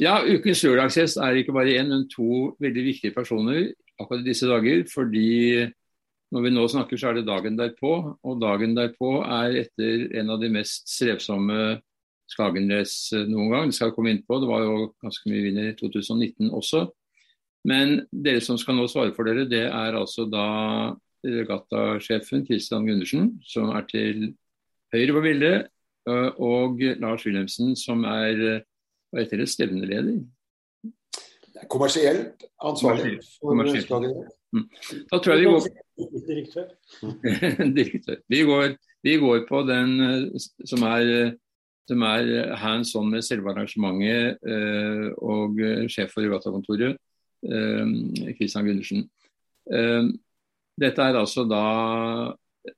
Ja, ukens lørdagsgjest er ikke bare én, men to veldig viktige personer akkurat i disse dager. Fordi når vi nå snakker, så er det dagen derpå. Og dagen derpå er etter en av de mest strevsomme Skagenrace noen gang. Det skal jeg komme inn på. Det var jo ganske mye vinner i 2019 også. Men dere som skal nå svare for dere, det er altså da regattasjefen Christian Gundersen, som er til høyre på bildet, og Lars Wilhelmsen, som er hva heter det, stevneleder? Kommersielt ansvarlig Kommersielt. Skagen. Mm. Da tror jeg vi går Direktør. Direktør. Vi går, vi går på den eh, som er, som er hands on med selve arrangementet eh, og eh, sjef for Regattakontoret, eh, Christian Gundersen. Eh, dette er altså da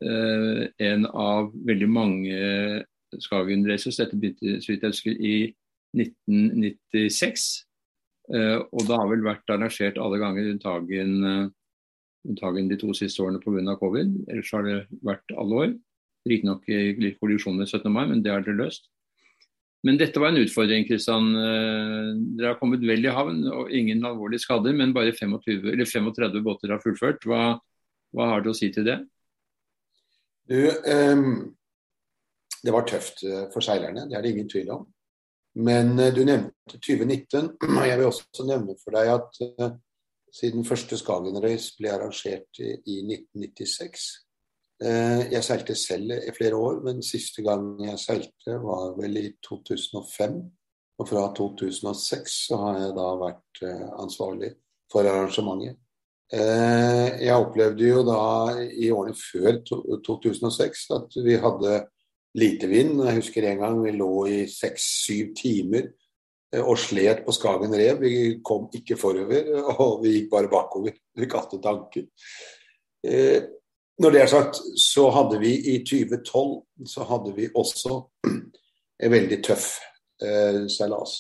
eh, en av veldig mange Skagen Races. Dette begynte så vidt jeg husker i 1996. Uh, og det har vel vært arrangert alle ganger unntagen, uh, de to siste årene pga. covid. Ellers har det vært alle år. Riktignok litt kollisjon med 17. mai, men det har dere løst. Men dette var en utfordring, Kristian. Uh, dere har kommet vel i havn og ingen alvorlige skader, men bare 25, 35 båter har fullført. Hva, hva, har du å si til det? Du, um, det var tøft for seilerne, det er det ingen tvil om. Men eh, du nevnte 2019, og jeg vil også nevne for deg at uh, siden første Skagen Race ble arrangert i, i 1996 uh, Jeg seilte selv i flere år, men siste gang jeg seilte var vel i 2005. Og fra 2006 så har jeg da vært ansvarlig for arrangementet. Jeg opplevde jo da i årene før 2006 at vi hadde lite vind. Jeg husker en gang vi lå i seks-syv timer eh, og slet på Skagen rev. Vi kom ikke forover, og vi gikk bare bakover. Vi kalte tanker. Eh, når det er sagt, så hadde vi i 2012 så hadde vi også en veldig tøff eh, seilas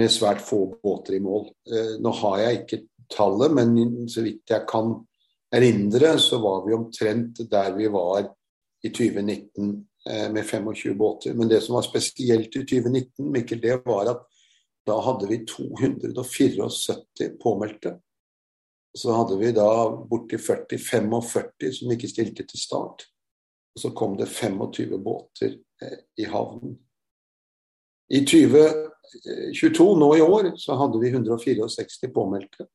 med svært få båter i mål. Eh, nå har jeg ikke tallet, men så vidt jeg kan erindre, så var vi omtrent der vi var i 2019 Eh, med 25 båter. Men det som var spesielt i 2019, Mikkel, det var at da hadde vi 274 påmeldte. Så hadde vi da borti 40-45 som ikke stilte til start. Og så kom det 25 båter eh, i havnen. I 2022, nå i år, så hadde vi 164 påmeldte.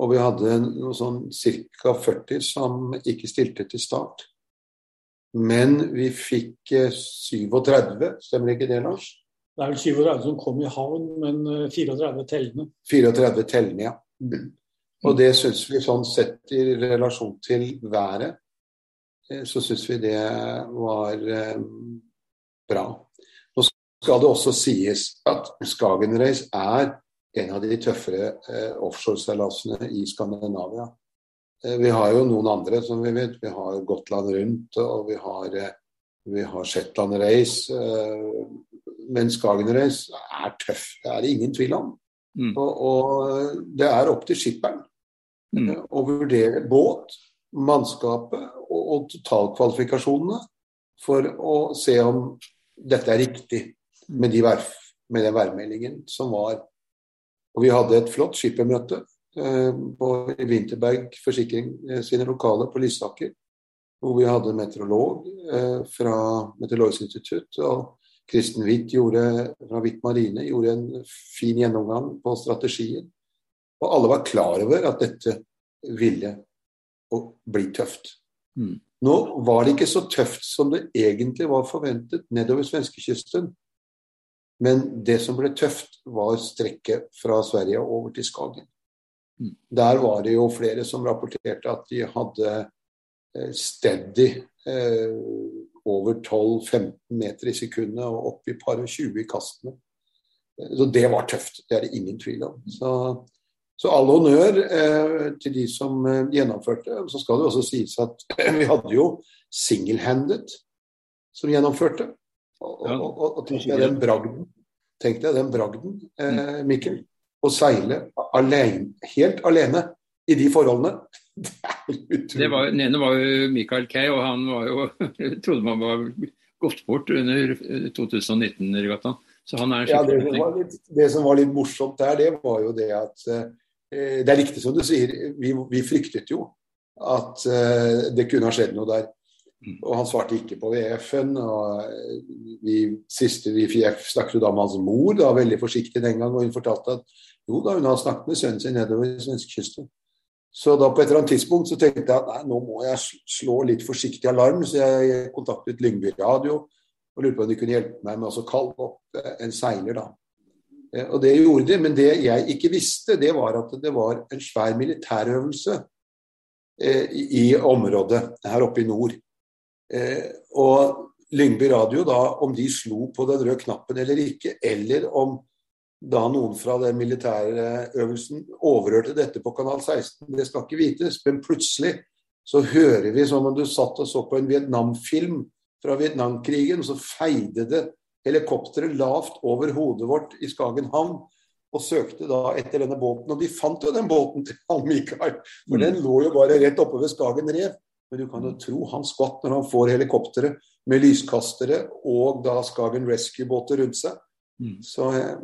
Og vi hadde noe sånn ca. 40 som ikke stilte til start. Men vi fikk 37, eh, stemmer ikke det, Lars? Det er vel 37 som kom i havn, men 34 eh, tellende. 34 tellende, ja. Mm. Og det syns vi sånn sett i relasjon til været, eh, så syns vi det var bra. Nå skal det også sies at Skagen Race er en av de tøffere offshoreseilasene i Skandinavia. Eh, vi har jo noen andre, som vi vet. Vi har Gotland Rundt, og vi har, eh, vi har Shetland Race. Eh, men Skagen Race er tøff, det er det ingen tvil om. Mm. Og, og, det er opp til skipperen mm. å vurdere båt, mannskapet og, og totalkvalifikasjonene for å se om dette er riktig med, de verf, med den værmeldingen som var. Og vi hadde et flott skippermøte på Vinterberg Forsikring eh, sine lokaler på Lysaker. Hvor vi hadde meteorolog eh, fra Meteorologisk institutt. Og Kristen Witt fra Witt Marine gjorde en fin gjennomgang på strategien. Og alle var klar over at dette ville bli tøft. Mm. Nå var det ikke så tøft som det egentlig var forventet nedover svenskekysten. Men det som ble tøft, var strekket fra Sverige over til Skagen. Der var det jo flere som rapporterte at de hadde eh, steady eh, over 12-15 meter i sekundet og opp i par og 20 i kastene. Så det var tøft, det er det ingen tvil om. Så, så all honnør eh, til de som eh, gjennomførte. Så skal det også sies at vi hadde jo single-handed som gjennomførte. Og, og, og, og tenk deg den bragden, tenk deg den bragden, eh, Mikkel å seile alene, helt alene i de forholdene. Det var, den ene var jo Michael Kay, og han var jo, trodde man var gått bort under 2019-regattaen. Så han er Ja, det, skikkelig som var litt, det som var litt morsomt der, det var jo det at eh, Det er riktig som du sier, vi, vi fryktet jo at eh, det kunne ha skjedd noe der. Mm. Og han svarte ikke på VF-en. og eh, vi, siste, vi jeg snakket da med hans mor, da veldig forsiktig den gang, og hun fortalte at jo da, hun har snakket med sønnen sin nedover svenskekysten. Så da på et eller annet tidspunkt så tenkte jeg at nei, nå må jeg slå litt forsiktig alarm, så jeg kontaktet Lyngby radio og lurte på om de kunne hjelpe meg med å kalle opp eh, en seiler. da. Eh, Og det gjorde de, men det jeg ikke visste, det var at det var en svær militærøvelse eh, i området her oppe i nord. Og Lyngby radio, da, om de slo på den røde knappen eller ikke, eller om da noen fra den militære øvelsen overhørte dette på kanal 16, det skal ikke vites. Men plutselig så hører vi som om du satt og så på en Vietnamfilm fra Vietnamkrigen, så feide det helikopteret lavt over hodet vårt i Skagen havn og søkte da etter denne båten. Og de fant jo den båten til han Mikael, for den lå jo bare rett oppe ved Skagen rev. Men du kan jo tro han skvatt når han får helikopteret med lyskastere og da Skagen Rescue-båter rundt seg. Mm. Så eh,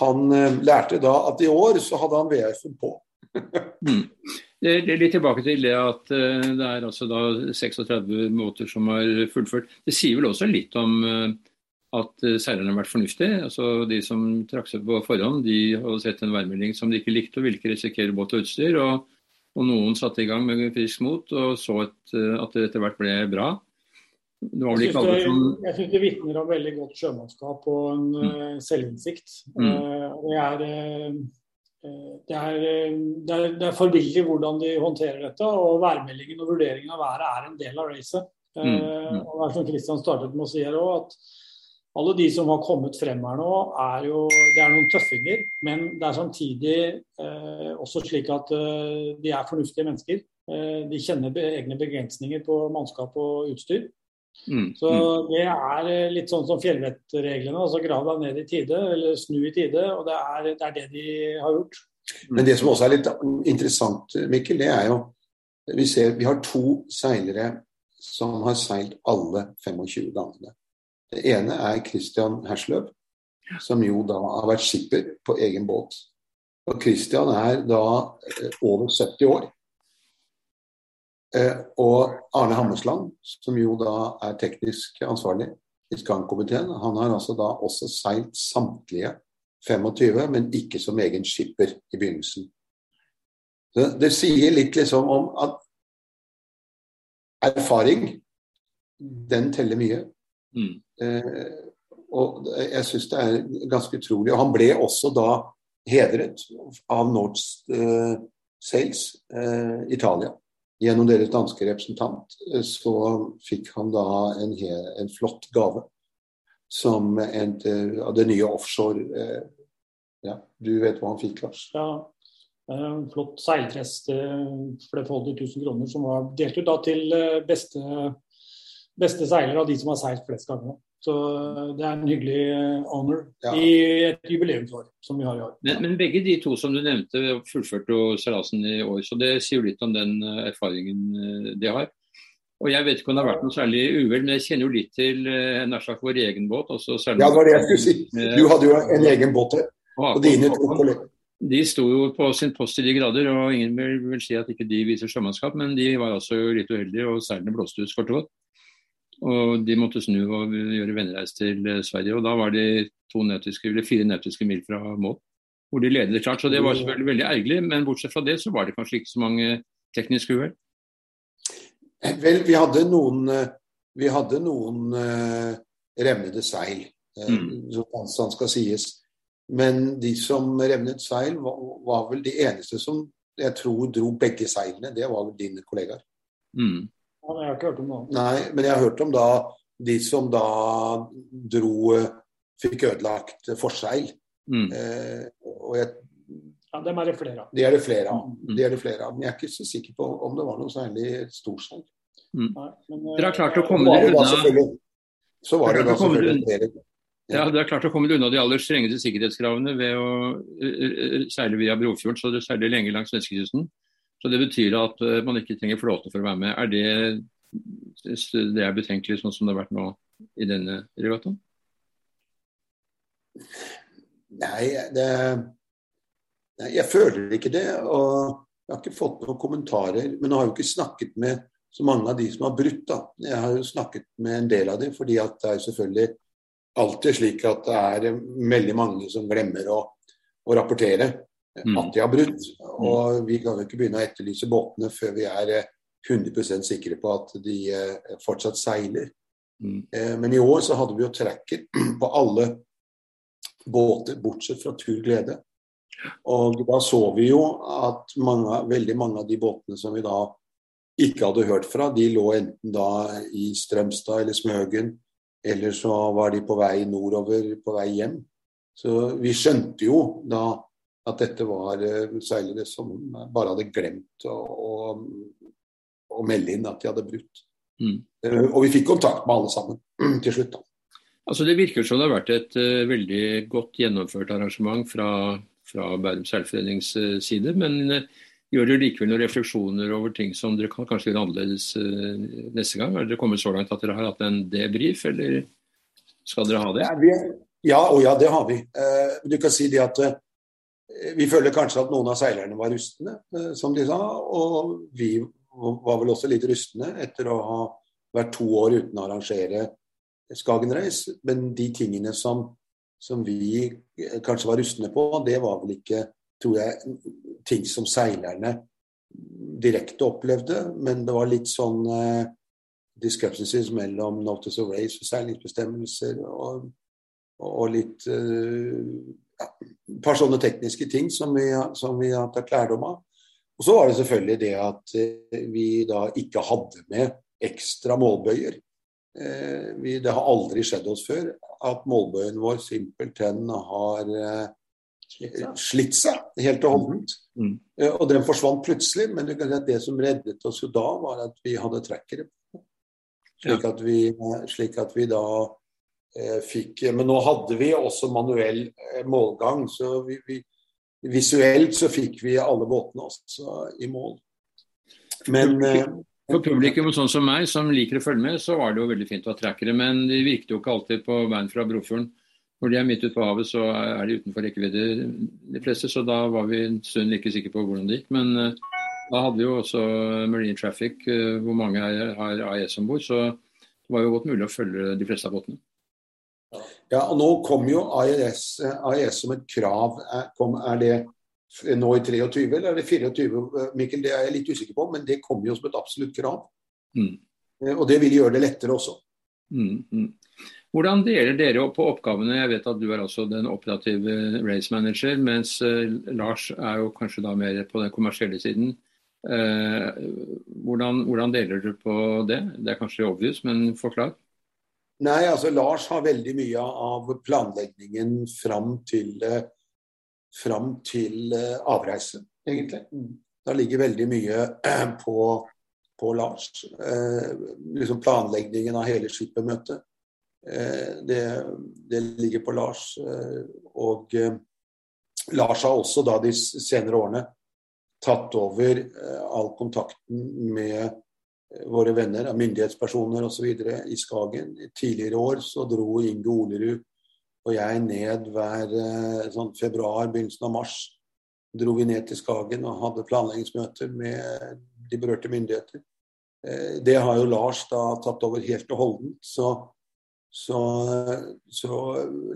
han eh, lærte da at i år så hadde han VF-en på. Mm. Det det er litt tilbake til det at eh, det er altså da 36 båter som har fullført. Det sier vel også litt om at seilerne har vært fornuftige. Altså De som trakk seg på forhånd, de hadde sett en værmelding som de ikke likte og ville ikke risikere båt og utstyr. Og, og noen satte i gang med frisk mot og så et, at det etter hvert ble bra. Jeg syns det, vitner om veldig godt sjømannskap og en mm. selvinnsikt. Mm. Eh, det er, eh, eh, det, er, eh, det, er, det er forbilledlig hvordan de håndterer dette. Og værmeldingen og vurderingen av været er en del av racet. Eh, Mm, mm. og det er som Kristian startet med å si her også, at alle de som har kommet frem her nå, er jo det er noen tøffinger. Men det er samtidig eh, også slik at eh, de er fornuftige mennesker. Eh, de kjenner egne begrensninger på mannskap og utstyr. Mm, Så mm, det er eh, litt sånn som fjellvettreglene. altså Grav deg ned i tide, eller snu i tide. Og det er det, er det de har gjort. Men det som også er litt interessant, Mikkel, det er jo Vi ser vi har to seilere som har seilt alle 25 gangene. Det ene er Christian Hersløv, som jo da har vært skipper på egen båt. Og Christian er da eh, over 70 år. Eh, og Arne Hammersland, som jo da er teknisk ansvarlig i Skankomiteen, han har altså da også seilt samtlige 25, men ikke som egen skipper i begynnelsen. Det, det sier litt liksom om at erfaring, den teller mye. mm. Eh, og jeg syns det er ganske utrolig. Og han ble også da hedret av Nord eh, Sales eh, Italia. Gjennom deres danske representant eh, så fikk han da en, en flott gave som en av det nye offshore eh, Ja, du vet hva han fikk, Lars? Ja, eh, en flott seildress til flerfoldige tusen kroner, som var delt ut da til beste, beste seiler av de som har seilt flest ganger. Så eh, det er en hyggelig eh, honor Ja. i et jubileumsår som vi har i år. Men, men begge de to som du nevnte, fullførte jo seilasen i år. Så det sier jo litt om den eh, erfaringen de har. Og Jeg vet ikke om det har vært noe særlig uhell, men jeg kjenner jo litt til nær sagt vår egen båt. Også Ja, det var det jeg skulle si. Du hadde jo en egen båt her, og og dine to kolleger. De sto jo på sin post i de grader, og ingen vil, vil si at ikke de viser sjømannskap, men de var altså litt uheldige, og seilene blåste ut kort og godt. Og de måtte snu og gjøre vennereis til eh, Sverige, og da var de to nautiske, eller fire nautiske mil fra mål, hvor de ledet klart. Så det var selvfølgelig veldig ergerlig, men bortsett fra det så var det kanskje ikke så mange tekniske uhell. Vel, vi hadde noen, eh, vi hadde noen uh, revnede seil, Mm. som sånn skal sies. Men de som revnet seil, var, var vel de eneste som jeg tror dro begge seilene. Det var vel dine kollegaer. Mm. Ja, jeg har ikke hørt om noe. Nei, men jeg har hørt om da de som da dro Fikk ødelagt forseil. Mm. Eh, og jeg, Ja, dem er det flere av. De er det flere av. Mm. Det er det flere av. Men jeg er ikke så sikker på om det var noe særlig storseil. Nei, men, eh, Dere har klart å komme dere det unna så var det da selvfølgelig flere Ja, Dere har klart å komme dere unna de aller strengeste sikkerhetskravene ved å eh, eh, seile via Brofjord, så dere seiler lenge langs svenskekysten. Så det betyr at eh, man ikke trenger flåte for å være med. Er det, det er betenkelig sånn som det har vært nå i denne regattaen? Nei, det, nei, jeg føler ikke det. Og jeg har ikke fått noen kommentarer. Men jeg har jo ikke snakket med så mange av de som har brutt. da. Jeg har jo snakket med en del av dem, fordi det er selvfølgelig alltid slik at det er veldig mange som glemmer å, å rapportere. At de har brutt. Og vi kan jo ikke begynne å etterlyse båtene før vi er 100% sikre på at de eh, fortsatt seiler. Mm. Eh, men i år så hadde vi jo tracker på alle båter, bortsett fra Tur Glede. Og da så vi jo at mange, veldig mange av de båtene som vi da ikke hadde hørt fra, de lå enten da i Strømstad eller Smøgen, eller så var de på vei nordover, på vei hjem. Så vi skjønte jo da at dette var eh, seilere som bare hadde glemt å, å, å melde inn at de hadde brutt. Mm. Eh, og vi fikk kontakt med alle sammen til slutt. da. Altså Det virker som det har vært et uh, veldig godt gjennomført arrangement fra, fra Bærum seilforenings uh, side. Men uh, gjør dere likevel noen refleksjoner over ting som dere kan kanskje gjøre annerledes neste gang? Har dere kommet så langt at dere har hatt en debrief, eller skal dere ha det? Ja, ja og ja, det har vi. du kan si det at vi føler kanskje at noen av seilerne var rustne, som de sa. Og vi var vel også litt rustne etter å ha vært to år uten å arrangere Skagen Race. Men de tingene som, som, vi kanskje var rustne på, det var vel ikke, tror jeg, ting som seilerne direkte opplevde. Men det var litt sånn eh, discrepancies mellom notice of race og seilingsbestemmelser. Og, og litt et par sånne tekniske ting som vi, som vi har tatt lærdom av. Og så var det selvfølgelig det at uh, vi da ikke hadde med ekstra målbøyer. Eh, vi, det har aldri skjedd oss før at målbøyen vår simpelthen har eh, slitt seg helt og holdent. Mm. Eh, og den forsvant plutselig, men det som reddet oss jo da, var at vi hadde trackere Slik at vi, slik at vi da eh, fikk Men nå hadde vi også manuell eh, målgang, så vi, vi, visuelt så fikk vi alle båtene også i mål. Men eh, for publikum sånn som meg, som liker å følge med, så var det jo veldig fint å ha trackere. Men de virket jo ikke alltid på veien fra Brofjorden. Når de er midt ute på havet, så er de utenfor rekkevidde, de fleste. Så da var vi en stund ikke sikre på hvordan det gikk. Men da hadde vi jo også Marine Traffic, hvor mange har AIS om bord. Så det var jo godt mulig å følge de fleste av båtene. Ja, og nå kom jo AIS, AIS som et krav. Er, kom, er det nå i 23, eller er det 24, Mikkel? Det er jeg litt usikker på, men det kommer jo som et absolutt krav. Mm. Eh, og det vil gjøre det lettere også. Mm, mm. Hvordan deler dere opp på oppgavene? Jeg vet at du er altså den operative race manager, mens uh, Lars er jo kanskje da mer på den kommersielle siden. Hvordan, hvordan, deler du på det? Det er kanskje obvious, men forklar. Nei, altså Lars har veldig mye av planleggingen fram til uh, fram til eh, avreise, egentlig. Da ligger veldig mye eh, på, på Lars. Eh, liksom planleggingen av hele skippermøtet. Eh, det, det, ligger på Lars. Eh, og eh, Lars har også da de senere årene tatt over all kontakten med våre venner, myndighetspersoner osv. i Skagen. Tidligere år så dro Inge Olerud og jeg ned hver eh, sånn februar, begynnelsen av mars, dro vi ned til Skagen og hadde planleggingsmøter med de berørte myndigheter. Eh, det har jo Lars da tatt over helt og holdent. Så, så, så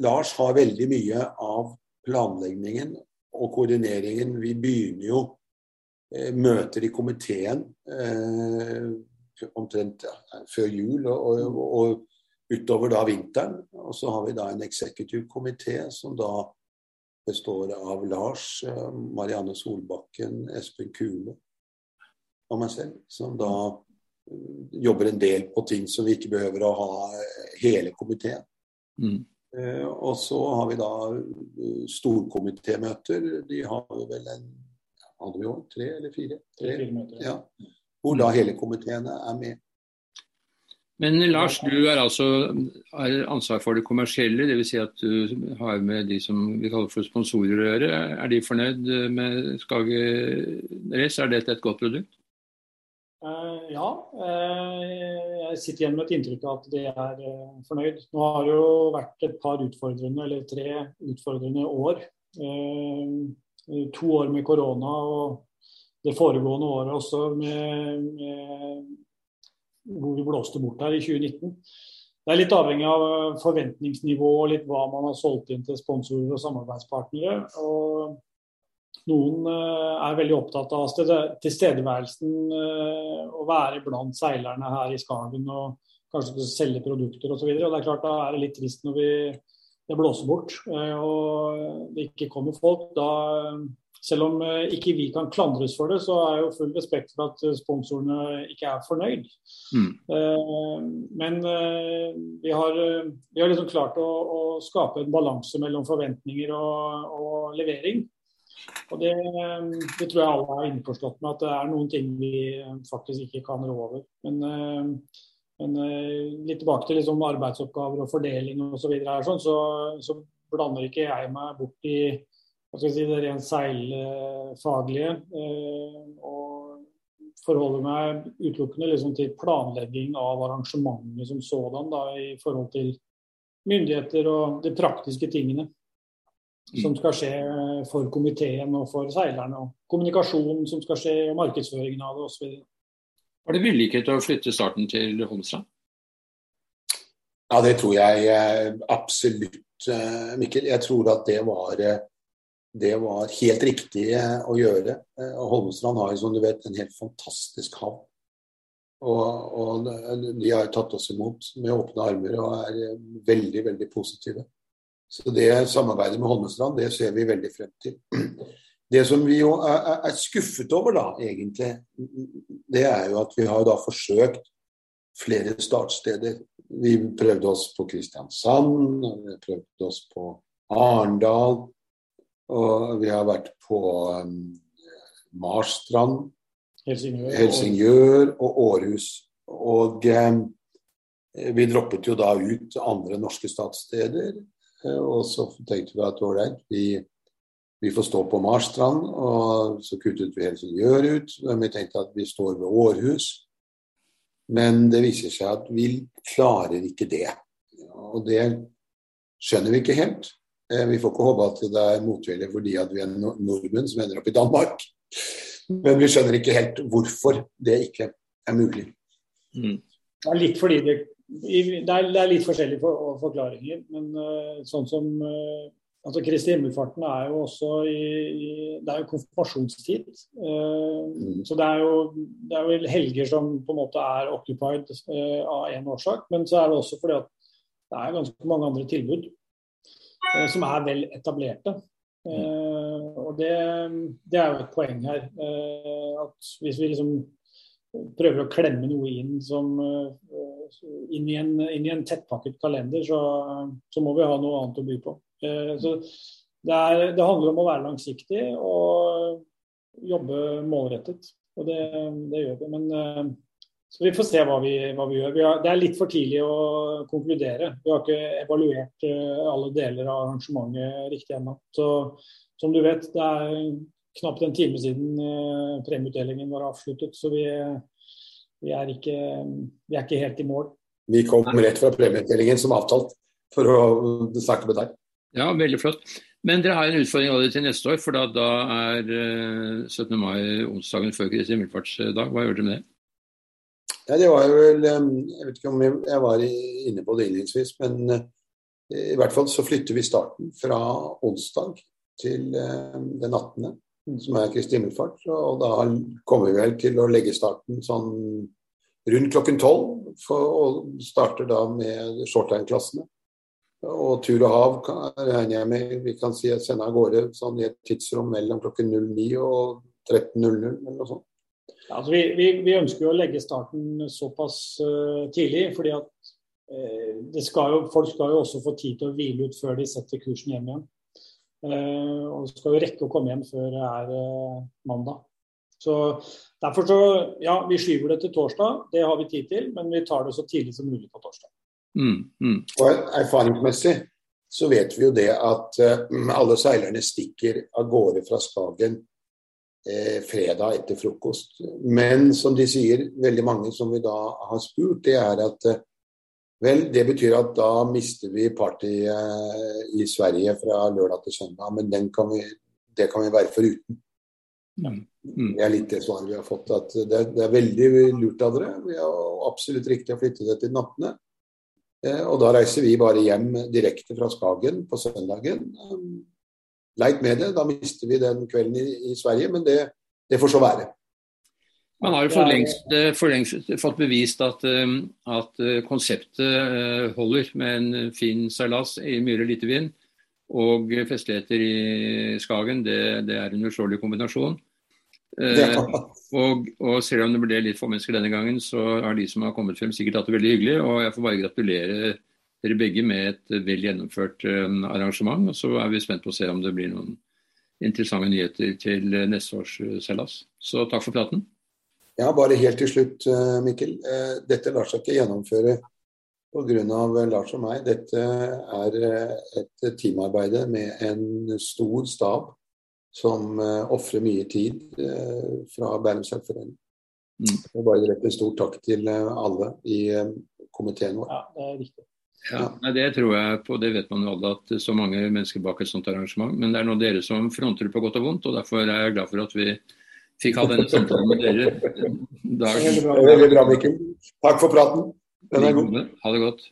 Lars har veldig mye av planleggingen og koordineringen. Vi begynner jo møter i komiteen eh, omtrent ja, før jul. og, og, og utover da vinteren. Og så har vi da en eksekutiv komité som da består av Lars, eh, Marianne Solbakken, Espen Kule og meg selv. Som da eh, jobber en del på ting som vi ikke behøver å ha eh, hele komiteen. Mm. Og så har vi da storkomitémøter. De har vi vel en hadde vi jo tre eller fire? Tre, ja. Hvor da hele komiteen er med. Men Lars, du er altså har ansvar for det kommersielle, dvs. Si at du har med de som vi kaller for sponsorer å gjøre. Er de fornøyd med Skage Race? Er dette et godt produkt? Uh, ja. Uh, jeg sitter igjen med et inntrykk av at de er uh, fornøyd. Nå har det jo vært et par utfordrende, eller tre utfordrende år. To år med korona og det foregående året også med, med hvor vi blåste bort her i 2019. Det er litt avhengig av forventningsnivå og litt hva man har solgt inn til sponsorer og samarbeidspartnere. og noen eh, er veldig opptatt av tilstedeværelsen, eh, å være blant seilerne her i Skagen og kanskje selge produkter osv. Det er klart Da er det litt trist når vi, det blåser bort eh, og det ikke kommer folk. Da, selv om ikke vi kan klandres for det, så er jo full respekt for at sponsorene ikke er fornøyd. Mm. Men vi har, vi har liksom klart å, å, skape en balanse mellom forventninger og, og levering. Og det, det, tror jeg alle er innforstått med, at det er noen ting vi faktisk ikke kan rå over. Men, eh, men, eh, litt tilbake til liksom arbeidsoppgaver og fordeling osv. Så, videre, sånn, så, så blander ikke jeg meg bort i si, det rent seilfaglige. Eh, og forholder meg utelukkende liksom til planlegging av arrangementet som sådan da, i forhold til myndigheter og de praktiske tingene som skal skje for komiteen og for seilerne. og Kommunikasjonen som skal skje, og markedsføringen av det osv. Var det vellykket å flytte starten til Holmestrand? Ja, det tror jeg eh, absolutt, eh, Mikkel. Jeg tror at det var, eh, det var helt riktig å gjøre. Holmestrand har jo, som du vet, en helt fantastisk havn. Og, og, de har tatt oss imot med åpne armer og er veldig, veldig positive. Så det samarbeidet med Holmestrand, det ser vi veldig frem til. Det som vi jo er, er skuffet over, da, egentlig, det er jo at vi har da forsøkt flere startsteder. Vi prøvde oss på Kristiansand, vi prøvde oss på Arendal, og vi har vært på um, Marstrand, Helsingør, Helsingør og Århus. Og um, vi droppet jo da ut andre norske statssteder. Eh, og så tenkte vi at ålreit, vi, vi, får stå på Marstrand. Og så kuttet vi Helsingør ut. Men vi tenkte at vi står ved Århus. Men det viser seg at vi klarer ikke det. Og det skjønner vi ikke helt. Eh, vi får ikke håpe at det er motvilje fordi at vi er nordmenn som ender opp i Danmark. Men vi skjønner ikke helt hvorfor det ikke er mulig. Mm. Det er litt fordi det det er, det er, litt forskjellige for, forklaringer. Men uh, sånn som uh, altså Kristi himmelfarten er jo også i, i Det er jo konfirmasjonstid. Uh. Så det er, jo, det er jo helger som på en måte er occupied av én årsak. Men så er det også fordi at det er ganske mange andre tilbud som er vel etablerte. Og det, det, er jo et poeng her. at hvis vi liksom prøver å klemme noe inn som inn i en, inn i en tettpakket kalender, så, så, må vi ha noe annet å by på. Eh, så det, er, det, handler om å være langsiktig og jobbe målrettet. Og det, det gjør vi. Men eh, så vi får se hva vi, hva vi gjør. Vi har, det er litt for tidlig å konkludere. Vi har ikke evaluert uh, alle deler av arrangementet riktig ennå. Så som du vet, det er knapt en time siden premieutdelingen var avsluttet. Så vi, vi er, ikke, vi er ikke helt i mål. Vi kom rett fra premieutdelingen som avtalt for å snakke med deg. Ja, veldig flott. Men dere har en utfordring det til neste år, for da, da er 17. Eh, mai onsdagen før Kristi himmelfartsdag. Hva gjør dere med det? Ja, det var jo vel Jeg vet ikke om jeg var inne på det innledningsvis, men eh, i hvert fall så flytter vi starten fra onsdag til eh, den 18 som er Kristi himmelfart. Og da kommer vi vel til å legge starten sånn rundt klokken tolv. Og starter da med shortline-klassene. Og tur og hav regner jeg med vi kan si sende av gårde sånn i et tidsrom mellom klokken 09 og 13.00 eller noe sånt. Ja, altså vi, vi, vi, ønsker jo å legge starten såpass uh, tidlig, fordi at uh, skal jo, folk skal jo også få tid til å hvile ut før de setter kursen hjem igjen. Uh, og skal jo rekke å komme hjem før det er mandag. Så Derfor så, ja, vi skyver det til torsdag, det har vi tid til, men vi tar det så tidlig som mulig på torsdag. Mm, mm. Og Erfaringsmessig så vet vi jo det at uh, alle seilerne stikker av gårde fra Skagen eh, fredag etter frokost. Men som de sier, veldig mange som vi da har spurt, det er at uh, Vel, det betyr at da mister vi partyet uh, i Sverige fra lørdag til søndag, men kan vi, det kan vi være foruten. Mm. Det er litt det svaret vi har fått. at det, det er veldig lurt av dere. Vi har absolutt riktig å flytte det til nattene. Eh, og da reiser vi bare hjem direkte fra Skagen på søndagen. Leit med det, da mister vi den kvelden i, i Sverige, men det, det får så være. Man har jo for lengst, eh, for lengst fått bevist at, eh, at, eh, konseptet holder med en fin seilas i myre lite vind og festligheter i Skagen. Det, det er en uslåelig kombinasjon. Ja. Og, og, selv om det ble litt få mennesker denne gangen, så har de som har kommet frem sikkert hatt det veldig hyggelig. Og jeg får bare gratulere dere begge med et vel gjennomført arrangement. Og så er vi spent på å se om det blir noen interessante nyheter til neste års seilas. Så takk for praten. Ja, bare helt til slutt, eh, Mikkel. Eh, dette lar seg ikke gjennomføre pga. Lars og meg. Dette er eh, et teamarbeid med en stor stab som ofrer mye tid fra Bærum Sølvforening. Mm. Bare rett en stor takk til alle i komiteen vår. Ja, det er riktig. Ja, nei, Det tror jeg på, det vet man jo alle, at så mange mennesker bak et sånt arrangement. Men det er nå dere som fronter det på godt og vondt, og derfor er jeg glad for at vi fikk ha denne samtalen med dere. Dag. Veldig bra, Mikkel. Takk for praten. Den er god. Ha det godt.